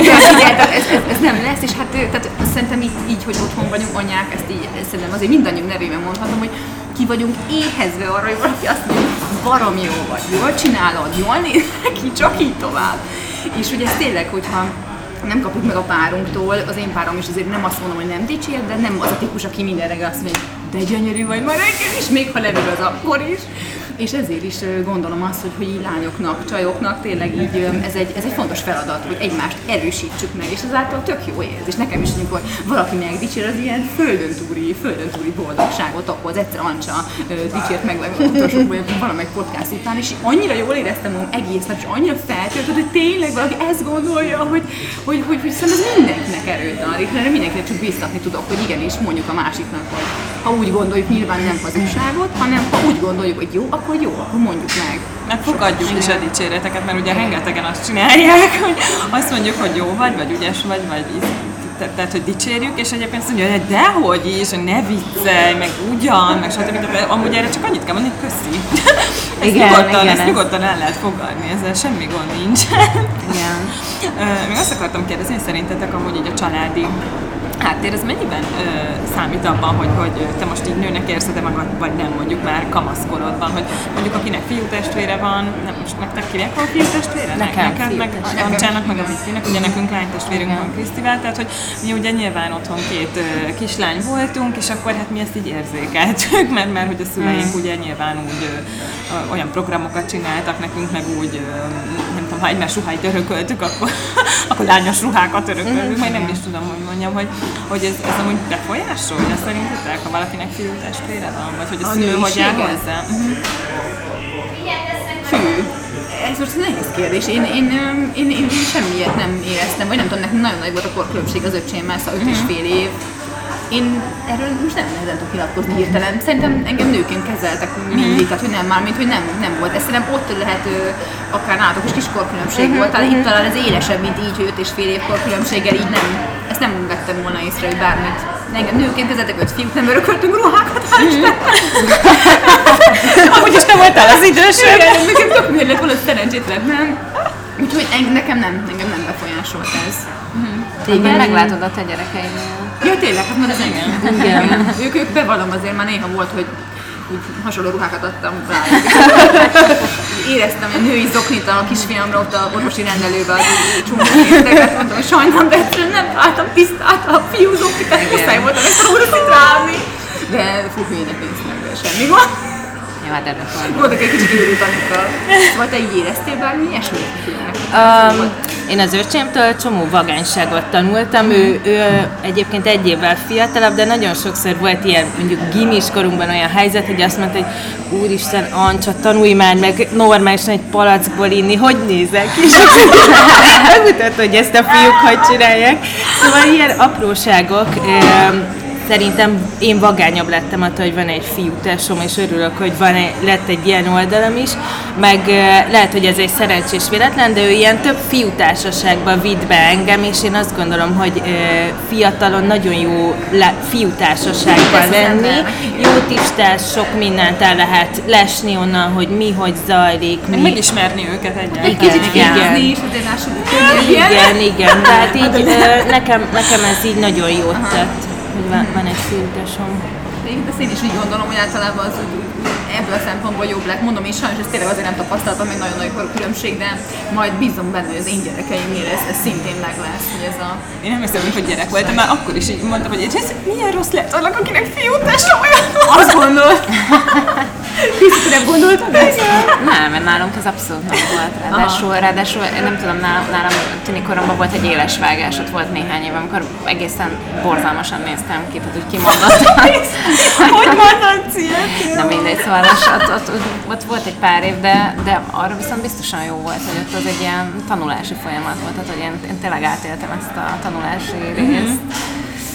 igen, igen, ez, ez, ez, nem lesz, és hát tehát szerintem így, így, hogy otthon vagyunk anyák, ezt így szerintem azért mindannyiunk nevében mondhatom, hogy ki vagyunk éhezve arra, hogy valaki azt mondja, barom jó vagy, jól csinálod, jól néz ki, csak így tovább. És ugye ez tényleg, hogyha nem kapjuk meg a párunktól, az én párom is azért nem azt mondom, hogy nem dicsér, de nem az a típus, aki minden reggel azt mondja, de gyönyörű vagy ma reggel is, még ha levül az akkor is. És ezért is gondolom azt, hogy, hogy így lányoknak, csajoknak tényleg így ez egy, ez egy fontos feladat, hogy egymást erősítsük meg, és ezáltal tök jó érzés. Nekem is, amikor valaki megdicsér, az ilyen földön túri, földön túri boldogságot okoz. Egyszer Ancsa dicsért meg meg utolsó, valamelyik podcast után, és annyira jól éreztem magam egész nap, és annyira feltöltött, hogy tényleg valaki ezt gondolja, hogy, hogy, hogy, hogy szerintem ez mindenkinek erőt ad, és mindenkinek csak biztatni tudok, hogy igenis mondjuk a másiknak, hogy ha úgy gondoljuk, nyilván nem hazugságot, hanem ha úgy gondoljuk, hogy jó, akkor jó, akkor mondjuk meg. Meg fogadjuk is a dicséreteket, mert ugye rengetegen azt csinálják, <laughs> hogy azt mondjuk, hogy jó vagy, vagy ügyes vagy, vagy te- tehát, hogy dicsérjük, és egyébként azt mondja, hogy dehogy is, ne viccelj, meg ugyan, meg stb. De amúgy erre csak annyit kell mondani, hogy köszi. <laughs> ezt Igen, nyugodtan, igen, ezt ez- nyugodtan el lehet fogadni, ezzel semmi gond nincs. Igen. <laughs> Még azt akartam kérdezni, hogy szerintetek amúgy így a családi háttér, ez mennyiben ö, számít abban, hogy, hogy te most így nőnek érzed-e magad, vagy nem mondjuk már kamaszkorodban, hogy mondjuk akinek fiú testvére van, nem most nektek kinek van fiú testvére? Nekem Neked, meg fiútestvére. Ancsának, meg a Vikinek, ugye nekünk lánytestvérünk van Krisztivel, tehát hogy mi ugye nyilván otthon két ö, kislány voltunk, és akkor hát mi ezt így érzékeltük, mert, mert hogy a szüleink ugye nyilván úgy ö, ö, olyan programokat csináltak nekünk, meg úgy, ö, ha egymás ruháit örököltük, akkor, <laughs> akkor lányos ruhákat örököltük, majd nem is tudom, hogy mondjam, hogy, hogy ez, ez amúgy befolyásolja szerintetek, ha valakinek fiú testvére van, vagy hogy a, A szülő hogy áll hozzá? Fű. Ez most nehéz kérdés. Én, én, én, én, én semmiért nem éreztem, vagy nem tudom, nekem nagyon nagy volt a korkülönbség az öcsémmel, szóval öt és fél év. Én erről most nem nehezen tudok nyilatkozni hirtelen. Szerintem engem nőként kezeltek mindig, tehát hogy nem már, mint hogy nem, nem volt. Ez szerintem ott lehet, akár nálatok is kis korkülönbség volt, talán itt talán ez élesebb, mint így, hogy öt és fél év korkülönbséggel így nem, ezt nem vettem volna észre, hogy bármit. Engem nőként kezeltek öt fiút, nem örököltünk ruhákat, hál' <laughs> Istennek. Amúgy is te voltál az idősebb. Igen, nekem tök lett volna szerencsétlen, nem? Úgyhogy nekem nem, engem nem befolyásolt ez. Igen, meglátod a te gyerekeidnél. Ja tényleg, hát már ez engem. Igen. ők, ők bevallom azért már néha volt, hogy úgy hasonló ruhákat adtam rá. Éreztem, hogy a női zoknit a kisfiamra ott a orvosi rendelőbe az csomókészteket, mondtam, hogy sajnálom, de egyszerűen nem találtam tisztát a fiú zoknit, tehát muszáj voltam ezt a orvosit ráadni. De fú, hülyének néznek, de semmi van. Jó, hát ebben van. Voltak egy kicsit őrült Annika. Vagy te így éreztél bármi ilyesmit? Um, én az öcsémtől csomó vagányságot tanultam, ő, ő egyébként egy évvel fiatalabb, de nagyon sokszor volt ilyen mondjuk gimis korunkban olyan helyzet, hogy azt mondta, hogy úristen, Ancsa, tanulj már meg normálisan egy palackból inni, hogy nézek? <laughs> És megmutatta, hogy ezt a fiúk hogy csinálják. Szóval ilyen apróságok, szerintem én vagányabb lettem attól, hogy van egy fiútásom, és örülök, hogy van egy, lett egy ilyen oldalam is, meg lehet, hogy ez egy szerencsés véletlen, de ő ilyen több fiútársaságba vitt be engem, és én azt gondolom, hogy fiatalon nagyon jó fiútársaságban lenni, jó tisztás, sok mindent el lehet lesni onnan, hogy mi, hogy zajlik, mi. Megismerni őket egyáltalán. Igen, Kicsit igen. is, hogy ilyen. Igen, igen, tehát <laughs> így ö, nekem, nekem ez így nagyon jót tett, hogy van, van egy fiútasom. Egyébként ezt én is így gondolom, hogy általában az ebből a szempontból jobb lett. Mondom, én sajnos ezt tényleg azért nem tapasztaltam, meg nagyon nagy különbség, de majd bízom benne, hogy az én gyerekeimnél ez, ez szintén meg lesz, hogy ez a... Én nem hiszem, hogy gyerek voltam, már akkor is így mondtam, hogy ez milyen rossz lett annak, akinek fiú társa olyan. Azt gondolt! <laughs> Kriszti, nem gondoltad ezt? Nem, mert nálunk ez abszolút nem volt. Ráadásul, ráadásul én nem tudom, nálam, nálam tini koromban volt egy éles vágás, ott volt néhány év, amikor egészen borzalmasan néztem ki, tehát úgy kimondottam. hogy mondod, Szia? Na mindegy, szóval ott, ott, ott, ott, ott, volt egy pár év, de, de arra viszont biztosan jó volt, hogy ott az egy ilyen tanulási folyamat volt, tehát hogy én, én tényleg átéltem ezt a tanulási részt.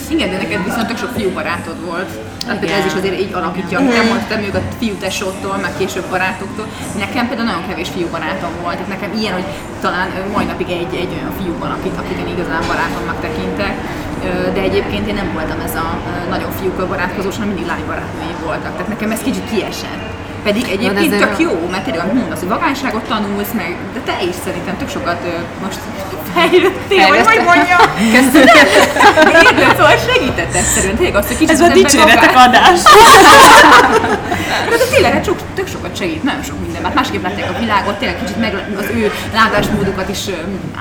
Igen, de neked viszont tök sok fiú barátod volt. Tehát például ez is azért így alakítja, nem mondtam még a fiú tesótól, meg később barátoktól. Nekem például nagyon kevés fiú barátom volt. Tehát nekem ilyen, hogy talán mai napig egy, egy olyan fiú van, akit, akit én igazán barátomnak tekintek. De egyébként én nem voltam ez a nagyon fiúkkal barátkozós, hanem mindig lánybarátnőim voltak. Tehát nekem ez kicsit kiesett. Pedig egyébként tök jó, mert tényleg, mondasz, hogy vagányságot tanulsz meg, de te is szerintem tök sokat most fejlődtél, vagy hogy mondjam. Érted, szóval segített egyszerűen, tényleg azt, hogy kicsit Ez a dicséretek adás. de, de tényleg hát sok, tök sokat segít, nagyon sok minden, mert másképp látják a világot, tényleg kicsit meg az ő látásmódokat is ö,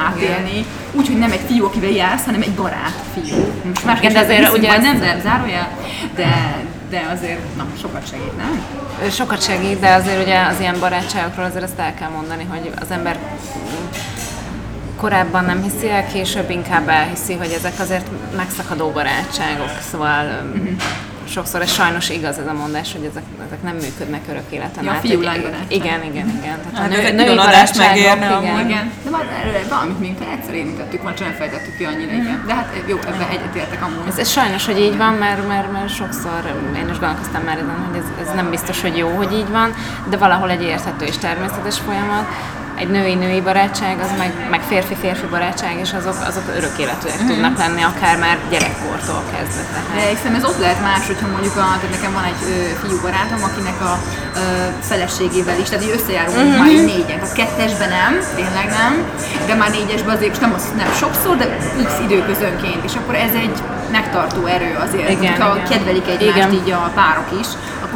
átélni, úgyhogy nem egy fiú, akivel jársz, hanem egy barát fiú. Most másképp de azért ugye nem, nem zárójel, de, de azért, na, sokat segít, nem? Sokat segít, de azért ugye az ilyen barátságokról azért azt el kell mondani, hogy az ember korábban nem hiszi el, később inkább elhiszi, hogy ezek azért megszakadó barátságok. Szóval Mhm. Sokszor ez sajnos igaz ez a mondás, hogy ezek, ezek nem működnek örök életen Ja, át. Egy- barátság. Igen, igen, igen. Tehát Hát a nő, egy női adást megérne igen. Igen, de már erről valamit még egyszer érintettük, már csak nem fejtettük ki annyira, igen. De hát jó, ebben egyetértek amúgy. Ez, ez sajnos, hogy így van, mert, mert, mert sokszor én is gondolkoztam már ezen, hogy ez, ez nem biztos, hogy jó, hogy így van, de valahol egy érthető és természetes folyamat. Egy női-női barátság, az meg, meg férfi-férfi barátság, és azok, azok örök életűek tudnak lenni, akár már gyerekkortól kezdve. De Tehát. hiszem ez ott lehet más, hogyha mondjuk a, tehát nekem van egy ö, fiú barátom, akinek a ö, feleségével is, tehát így összejárunk uh-huh. már így négyen. Tehát kettesben nem, tényleg nem, de már négyesben azért, és nem, az, nem sokszor, de x időközönként, és akkor ez egy megtartó erő azért, Igen, hogyha igen. kedvelik egymást Igen. így a párok is,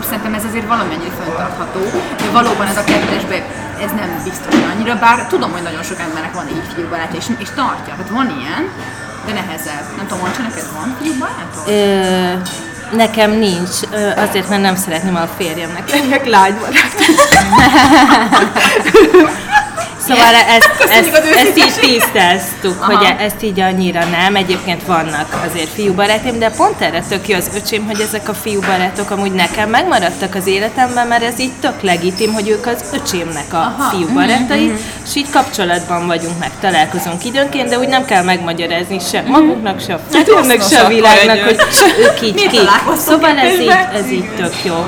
szerintem ez azért valamennyire fenntartható. De valóban ez a kettesben ez nem biztos hogy annyira, bár tudom, hogy nagyon sok embernek van így fiúbarátja, és, és tartja. Tehát van ilyen, de nehezebb. Nem tudom, Moncsa, neked van fiúbarátod? Nekem nincs, azért, mert nem szeretném a férjemnek lennek lánybarát. <laughs> Szóval ezt, Köszönjük ezt, ezt így tisztáztuk, Aha. hogy e- ezt így annyira nem. Egyébként vannak azért fiúbarátim, de pont erre tök jó az öcsém, hogy ezek a fiúbarátok amúgy nekem megmaradtak az életemben, mert ez így tök legitim, hogy ők az öcsémnek a Aha. fiúbarátai, és így kapcsolatban vagyunk, meg találkozunk időnként, de úgy nem kell megmagyarázni se magunknak, se a férjemnek, se a világnak, hogy ők így találkoztok Szóval ez így, ez így tök jó.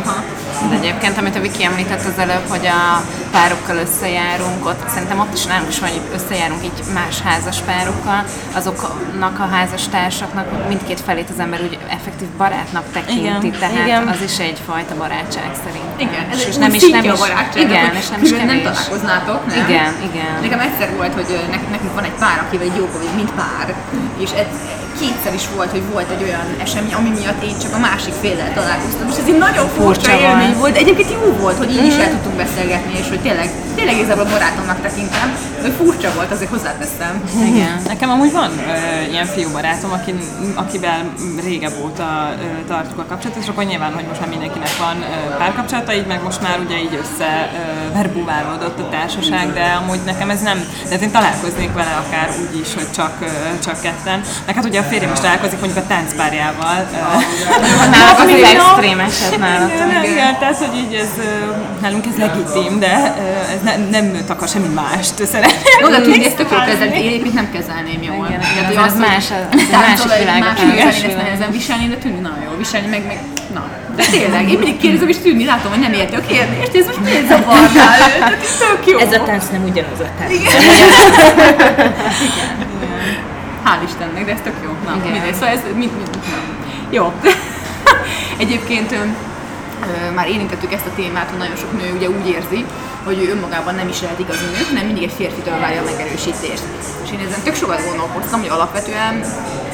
De egyébként, amit a Viki említett az előbb, hogy a párokkal összejárunk, ott szerintem ott is nálunk is van, hogy összejárunk így más házas párokkal, azoknak a házastársaknak mindkét felét az ember úgy effektív barátnak tekinti, Igen, tehát igen. az is egyfajta barátság szerintem. Igen, ez és, és nem is, nem is, barátságnak, igen, és nem is nem találkoznátok, nem? Igen, igen. Nekem egyszer volt, hogy nekünk van egy pár, akivel egy vagy, mint pár, és egy, kétszer is volt, hogy volt egy olyan esemény, ami miatt én csak a másik féllel találkoztam, és ez egy nagyon furcsa élmény volt. egyébként jó volt, hogy így is el tudtunk beszélgetni, és hogy tényleg, tényleg igazából barátomnak tekintem, de furcsa volt, azért hozzáteszem. Igen. Nekem amúgy van ö, ilyen fiú barátom, aki, akivel régebb óta ö, tartjuk a kapcsolatot, és akkor nyilván, hogy most már mindenkinek van ö, párkapcsolata, így meg most már ugye így össze ö, verbuválódott a társaság, de amúgy nekem ez nem, de én találkoznék vele akár úgy is, hogy csak, ö, csak ketten. Meg hát ugye a férjem is találkozik mondjuk a táncpárjával. <laughs> Náluk az egy extrém <laughs> eset nálatok. Igen, igen, tehát, hogy így ez, nálunk ez legitim, de ez ne, nem takar semmi mást szeretném. Jó, de tudni, ezt tök jól kezelni, én egyébként nem kezelném jól. Igen, Tehát, igen, az azt, más, az másik egy világ, másik más világ, nehezen viselni, de tűnni nagyon jó viselni, meg, meg na. De tényleg, én mindig kérdezem, és tűnni, látom, hogy nem érti a kérdést, ez most miért zavarnál <laughs> őt? Ez tök jó. Ez a tánc nem ugyanaz a tánc. Hál' Istennek, de ez tök jó. Na, mindegy, szóval ez mind, mind, na. Jó. <laughs> Egyébként már érintettük ezt a témát, hogy nagyon sok nő ugye úgy érzi, hogy ő önmagában nem is lehet igazi nő, hanem mindig egy férfitől várja a megerősítést. És én ezen tök sokat gondolkoztam, hogy alapvetően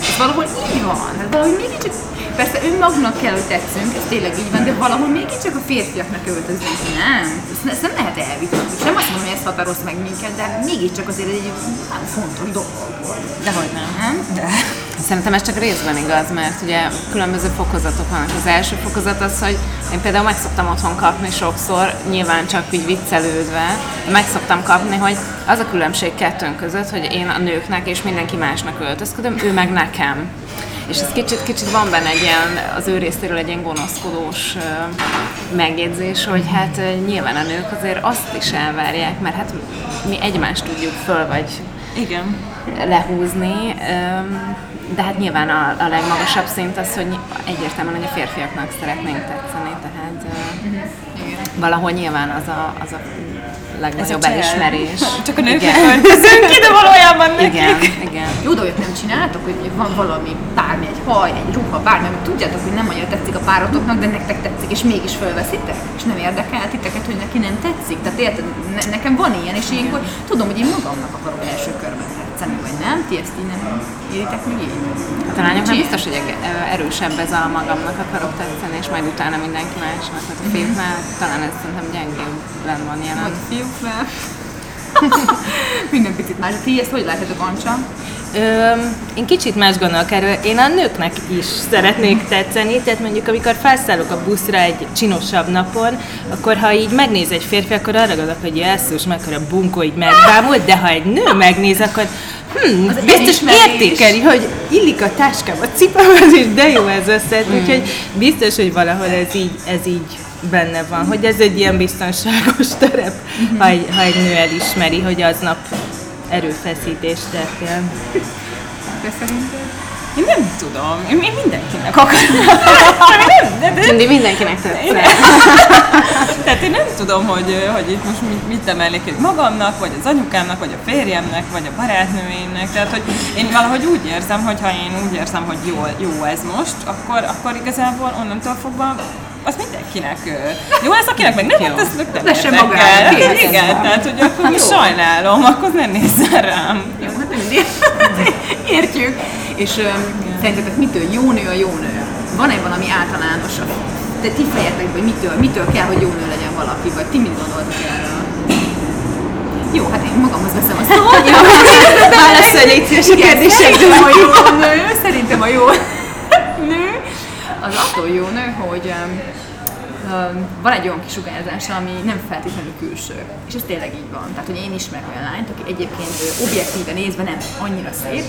ez valahol így van. Hát valahogy mégiscsak, persze önmagunknak kell, hogy tetszünk, ez tényleg így van, de valahol mégiscsak a férfiaknak öltözünk, nem? Ezt, ezt nem lehet elvitatni. Sem azt mondom, hogy ez határoz meg minket, de mégiscsak azért egy fontos dolog. Dehogy nem. Nem? De. Szerintem ez csak részben igaz, mert ugye különböző fokozatok vannak. Az első fokozat az, hogy én például meg szoktam otthon kapni sokszor, nyilván csak így viccelődve, meg szoktam kapni, hogy az a különbség kettőnk között, hogy én a nőknek és mindenki másnak öltözködöm, ő meg nekem. És ez kicsit, kicsit van benne egy ilyen, az ő részéről egy ilyen gonoszkodós megjegyzés, hogy hát nyilván a nők azért azt is elvárják, mert hát mi egymást tudjuk föl, vagy Igen. lehúzni, de hát nyilván a, a legmagasabb szint az, hogy egyértelműen, hogy a férfiaknak szeretnénk tetszeni, tehát ö, valahol nyilván az a, az a legnagyobb csel. elismerés. <laughs> Csak a nőknek Igen. öltözünk ki, de valójában nekik. Igen, igen. Jó dolgot nem csináltok, hogy van valami, bármi, egy haj, egy ruha, bármi, amit tudjátok, hogy nem annyira tetszik a páratoknak, de nektek tetszik, és mégis felveszitek? És nem érdekel titeket, hogy neki nem tetszik? Tehát érted, ne, nekem van ilyen, és ilyenkor tudom, hogy én magamnak akarok első körben tetszeni, vagy nem? Ti ezt így nem éritek meg így? Hát a lányoknak biztos, hogy erősebb ez a magamnak akarok tetszeni, és majd utána mindenki másnak. Hát a fiúknál talán ez szerintem gyengébben van jelen. Vagy fiúknál? <laughs> Minden picit más. Ti ezt hogy látjátok, Ancsa? Öm, én kicsit más gondolok erről. Én a nőknek is szeretnék tetszeni, tehát mondjuk amikor felszállok a buszra egy csinosabb napon, akkor ha így megnéz egy férfi, akkor arra gondolok, hogy jesszus, mekkora bunkó így megbámult, de ha egy nő megnéz, akkor hm, Az biztos értékeli, hogy illik a táskába, a cipőhöz is, de jó ez össze. Úgyhogy biztos, hogy valahol ez így, ez így benne van, hogy ez egy ilyen biztonságos terep, ha egy, ha egy nő elismeri, hogy aznap erőfeszítést tettél. Te szerinted? Én nem tudom. Én, én mindenkinek akarok. nem, de, de, mindenkinek tetszik. <laughs> tehát én nem tudom, hogy, hogy itt most mit, mit emelnék egy magamnak, vagy az anyukámnak, vagy a férjemnek, vagy a barátnőimnek. Tehát, hogy én valahogy úgy érzem, hogy ha én úgy érzem, hogy jó, jó ez most, akkor, akkor igazából onnantól fogva az mindenkinek jó lesz, akinek meg nem, Jó. hát ez meg nem érdekel. magára, Igen, kész. igen, tehát hogy akkor most sajnálom, akkor ne nézzen rám. Jó, hát mindig. <laughs> Értjük. És um, szerintetek mitől jó nő a jó nő? Van-e valami általánosabb? De ti fejetek, hogy mitől, mitől kell, hogy jó nő legyen valaki, vagy ti mit gondoltok erről? Jó, hát én magamhoz veszem a szót. Válaszolj a Szerintem a jó nő, szerintem a jó az attól jó nő, hogy van egy olyan kisugárzása, ami nem feltétlenül külső. És ez tényleg így van. Tehát, hogy én ismerek olyan lányt, aki egyébként objektíven nézve nem annyira szép,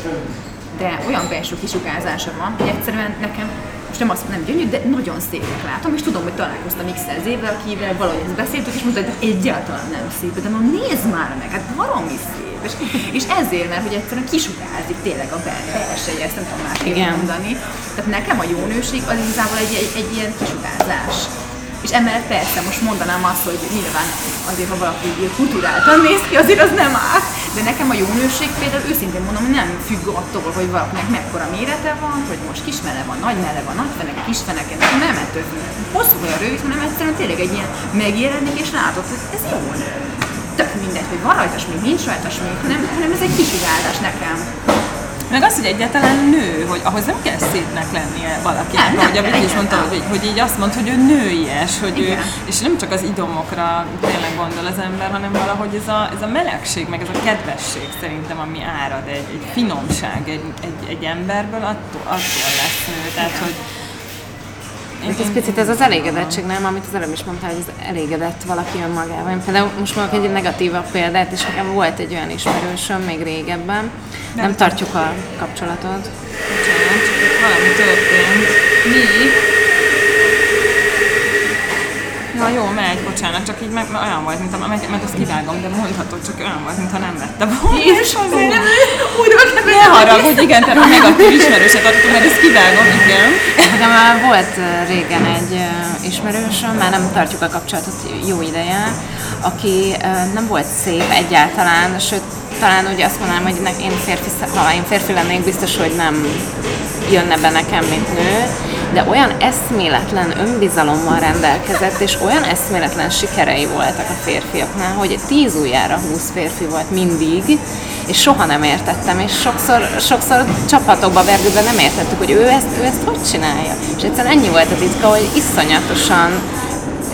de olyan belső kisugárzása van, hogy egyszerűen nekem most nem azt nem gyönyörű, de nagyon szépnek látom, és tudom, hogy találkoztam x évvel, akivel valahogy ezt beszéltük, és mondta, hogy egyáltalán nem szép, de mondom, nézd már meg, hát baromi szép. És, és ezért, mert hogy egyszerűen kisugárzik tényleg a bel- belseje, ezt nem tudom másképp Igen. mondani. Tehát nekem a jó nőség az igazából egy, egy, egy ilyen kisugárzás. És emellett persze most mondanám azt, hogy nyilván azért, ha valaki kulturáltan néz ki, azért az nem áll. De nekem a jó nőség például őszintén mondom, nem függ attól, hogy valakinek mekkora mérete van, hogy most kis mele van, nagy mele van, nagy feneke, kis feneke, nem ettől függ. Hosszú vagy a rövid, hanem egyszerűen tényleg egy ilyen megjelenik és látod, hogy ez jó nő. Tök mindegy, hogy van rajta smink, nincs rajta smink, hanem, hanem ez egy kisugárzás nekem. Meg az, hogy egyáltalán nő, hogy ahhoz nem kell szépnek lennie valakinek, Nem, ahogy a Viki is mondta, hogy, hogy így azt mond, hogy ő nőies, hogy ő, Igen. és nem csak az idomokra tényleg gondol az ember, hanem valahogy ez a, ez a melegség, meg ez a kedvesség szerintem, ami árad egy, egy finomság egy, egy, egy emberből, attól, attól lesz nő. Tehát, hogy Ez picit ez az elégedettség, nem? Amit az előbb is mondtál, hogy ez elégedett valaki önmagával. Én például most mondok egy negatívabb példát, és nekem volt egy olyan ismerősöm még régebben. Nem, nem tartjuk a kapcsolatot. Bocsánat, csak valami történt. Mi? Ja, jó, megy, bocsánat, csak így meg, meg olyan volt, mint a, meg, meg azt kivágom, de mondhatod, csak olyan volt, mintha nem vette volna. Jézus, azért. nem, újra kell Ne haragudj, igen, tehát a negatív ismerőset adtuk, mert ezt kivágom, igen. De már volt régen egy ismerősöm, már nem tartjuk a kapcsolatot jó ideje, aki nem volt szép egyáltalán, sőt, talán ugye azt mondanám, hogy én férfi, ha én férfi lennék, biztos, hogy nem jönne be nekem, mint nő, de olyan eszméletlen önbizalommal rendelkezett, és olyan eszméletlen sikerei voltak a férfiaknál, hogy tíz ujjára húsz férfi volt mindig, és soha nem értettem, és sokszor, sokszor csapatokba vergődve nem értettük, hogy ő ezt, ő ezt hogy csinálja. És egyszerűen ennyi volt a titka, hogy iszonyatosan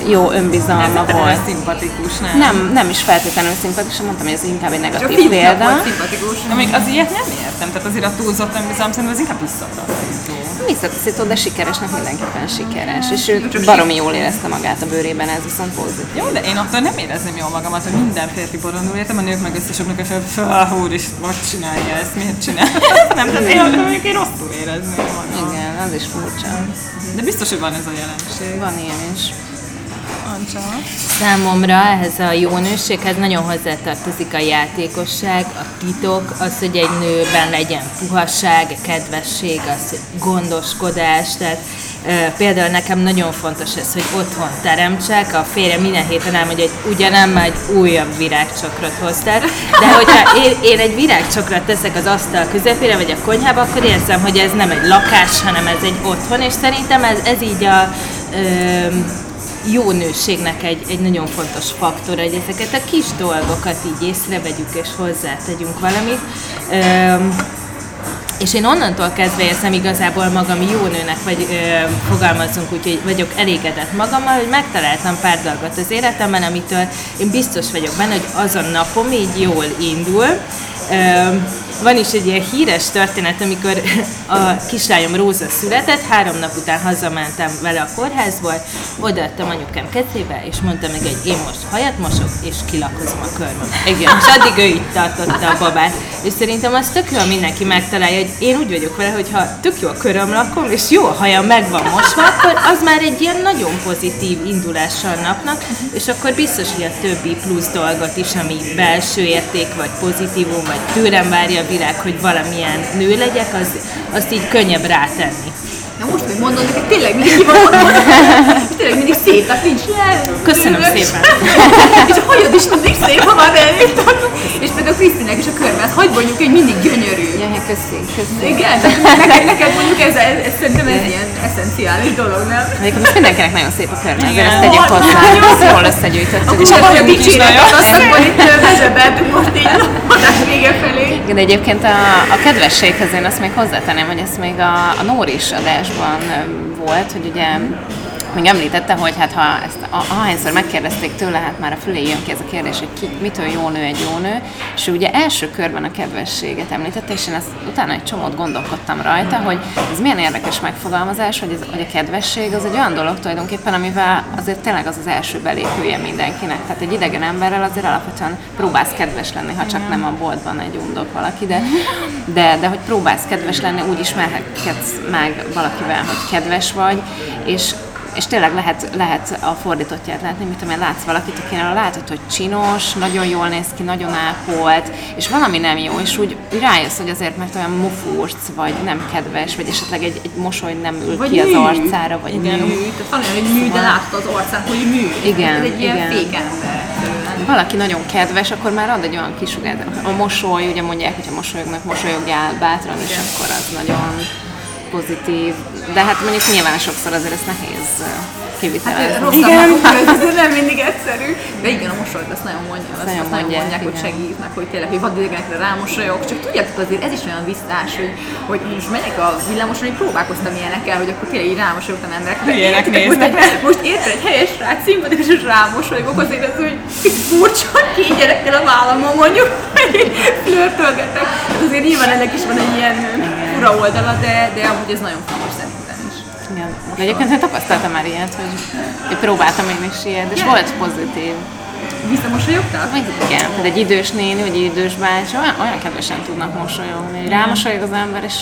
jó önbizalma Ez volt. szimpatikus, nem? Nem, nem is feltétlenül szimpatikus, mondtam, hogy ez inkább egy Csak negatív fiúknak példa. volt szimpatikus. Még az ilyet nem értem, tehát azért a túlzott önbizalom szerintem az inkább visszataszító. Visszataszító, de sikeresnek mindenképpen sikeres. És ő Csak baromi jól érezte magát a bőrében, ez viszont pozitív. Jó, de én attól nem érezném jól magamat, hogy minden férfi borondul, értem, a nők meg összesognak, és föl, úr, és hogy csinálja ezt, miért csinálja <laughs> nem, tehát én attól mondjuk én rosszul érezném magam. Igen, az is furcsa. De biztos, hogy van ez a jelenség. Van ilyen is. Ancsa. Számomra ehhez a jó nőséghez nagyon hozzátartozik a játékosság, a titok, az, hogy egy nőben legyen puhasság, kedvesség, az gondoskodás, tehát például nekem nagyon fontos ez, hogy otthon teremtsek, a férjem minden héten elmondja, hogy ugyanem egy újabb virágcsokrot hoztál, de hogyha én, én egy virágcsokrot teszek az asztal közepére, vagy a konyhába, akkor érzem, hogy ez nem egy lakás, hanem ez egy otthon, és szerintem ez, ez így a ö, jó nőségnek egy, egy nagyon fontos faktor, hogy ezeket a kis dolgokat így észrevegyük és hozzátegyünk valamit. Öm, és én onnantól kezdve érzem igazából magam jó nőnek, vagy ö, fogalmazunk úgy, hogy vagyok elégedett magammal, hogy megtaláltam pár dolgot az életemben, amitől én biztos vagyok benne, hogy az a napom így jól indul. Van is egy ilyen híres történet, amikor <laughs> a kislányom Róza született, három nap után hazamentem vele a kórházból, odaadtam anyukám kezébe, és mondta meg, hogy én most hajat mosok, és kilakozom a körmöm. Igen, és addig ő itt tartotta a babát. És szerintem az tök jó, mindenki megtalálja, hogy én úgy vagyok vele, hogy ha tök jó a körömlakom, és jó a hajam meg van mosva, akkor az már egy ilyen nagyon pozitív indulása a napnak, és akkor biztos, hogy a többi plusz dolgot is, ami belső érték, vagy pozitívum, vagy tőlem várja a világ, hogy valamilyen nő legyek, az, azt így könnyebb rátenni. Na most, hogy mondod, hogy tényleg mindig van tényleg mindig szép, tehát nincs le. Köszönöm szépen. <laughs> és a hajad is mindig szép, ha már előtt És például Krisztinek is a körmet, hogy mondjuk egy mindig gyönyörű. Ja, hát köszi, köszi. Igen, neked, neked mondjuk ez, ez, ez szerintem ez ilyen eszenciális dolog, nem? Egyébként most mindenkinek nagyon szép a körme, azért ezt tegyük hozzá, ezt jól összegyűjtöttük. És olyan nekünk is nagyon azt akkor itt bezsebeltünk most így a adás vége felé. Igen, egyébként a, a kedvességhez én azt még hozzátenném, hogy ezt még a, a Nóris adásban ö, volt, hogy ugye még említette, hogy hát ha ezt a, ahányszor megkérdezték tőle, hát már a fülé jön ki ez a kérdés, hogy ki, mitől jó nő egy jó nő, és ugye első körben a kedvességet említette, és én ezt utána egy csomót gondolkodtam rajta, hogy ez milyen érdekes megfogalmazás, hogy, ez, hogy a kedvesség az egy olyan dolog tulajdonképpen, amivel azért tényleg az az első belépője mindenkinek. Tehát egy idegen emberrel azért alapvetően próbálsz kedves lenni, ha csak nem a boltban egy undok valaki, de, de, de hogy próbálsz kedves lenni, úgy ismerhetsz meg valakivel, hogy kedves vagy, és és tényleg lehet, lehet a fordítottját látni, tudom én, látsz valakit, akinek látod, hogy csinos, nagyon jól néz ki, nagyon ápolt, és valami nem jó, és úgy, rájössz, hogy azért, mert olyan mufurc, vagy nem kedves, vagy esetleg egy, egy mosoly nem ül Vagy ki az mű. arcára, vagy Igen, mű. mű. Van olyan, hogy mű, de látod az arcán, hogy mű. Igen, Ez egy ilyen igen. egyszerűen. valaki nagyon kedves, akkor már ad egy olyan kisugát. A mosoly, ugye mondják, hogy ha mosolyognak, mosolyogjál bátran, és akkor az nagyon pozitív. De hát mondjuk nyilván sokszor azért ezt nehéz ö, Hát kivitelezni. rosszabbnak ez nem mindig egyszerű. De igen, a mosolyt azt nagyon mondja, azt, Nagyon azt nagyon mondják, mondják, hogy igen. segítnek, hogy tényleg, hogy vadidegenekre rámosolyog. Csak tudjátok azért, ez is olyan visszás, hogy, hogy most megyek a villamoson, hogy próbálkoztam ilyenekkel, hogy akkor tényleg így rámosolyogtam emberekre. Hülyének Értitek, most, néznek. most érted, egy helyes srác, szimpatikus, és rámosolygok, azért ez, hogy kicsit furcsa, két gyerekkel a vállamon mondjuk, flörtölgetek. Hát azért nyilván ennek is van egy ilyen fura oldala, de, de amúgy ez nagyon fontos szerintem. Igen. de egyébként én tapasztaltam már ilyet, hogy, hogy próbáltam én is ilyet, és Igen? volt pozitív. Visszamosolyogtak? Vagy igen, tehát egy idős néni, vagy egy idős bácsi olyan, olyan kedvesen tudnak mosolyogni, hogy rámosolyog az ember, és,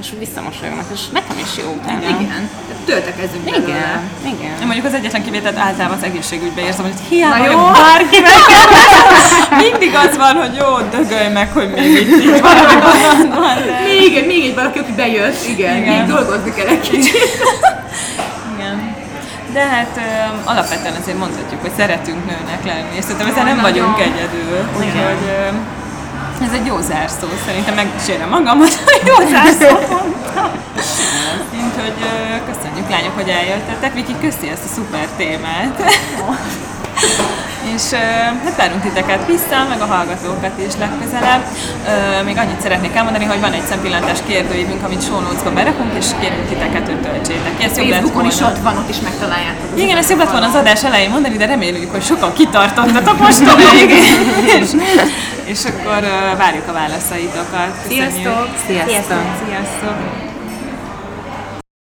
és visszamosolyognak, és nekem is jó utána. Igen. Töltekezzünk belőle. Igen, igen. Én mondjuk az egyetlen kivételt általában az egészségügyben érzem, hogy hiába jó. bárki meg. <laughs> Mindig az van, hogy jó, dögölj meg, hogy még itt így valami van, <laughs> de... Még, egy- még egy valaki, aki bejött, igen, Igen. még dolgozni kell egy kicsit. <laughs> Igen. De hát ö, alapvetően azért mondhatjuk, hogy szeretünk nőnek lenni, és szerintem ezzel nem vagyunk egyedül. Úgyhogy ez egy jó zárszó, szerintem megkísérem magamat, hogy jó zárszó mondtam. Mint, hogy ö, köszönjük lányok, hogy eljöttetek. Viki, köszi ezt a szuper témát. <laughs> És hát várunk titeket vissza, meg a hallgatókat is legközelebb. Még annyit szeretnék elmondani, hogy van egy szempillantás kérdőívünk, amit show berakunk, és kérünk titeket, hogy töltsétek ki. Ezt jobb lett Facebookon is ott van, ott is megtaláljátok. igen, ezt jobb lett volna az adás elején mondani, de reméljük, hogy sokan kitartottatok mostanáig. <laughs> és, és akkor várjuk a válaszaitokat. Köszönjük. Sziasztok! Sziasztok! Sziasztok!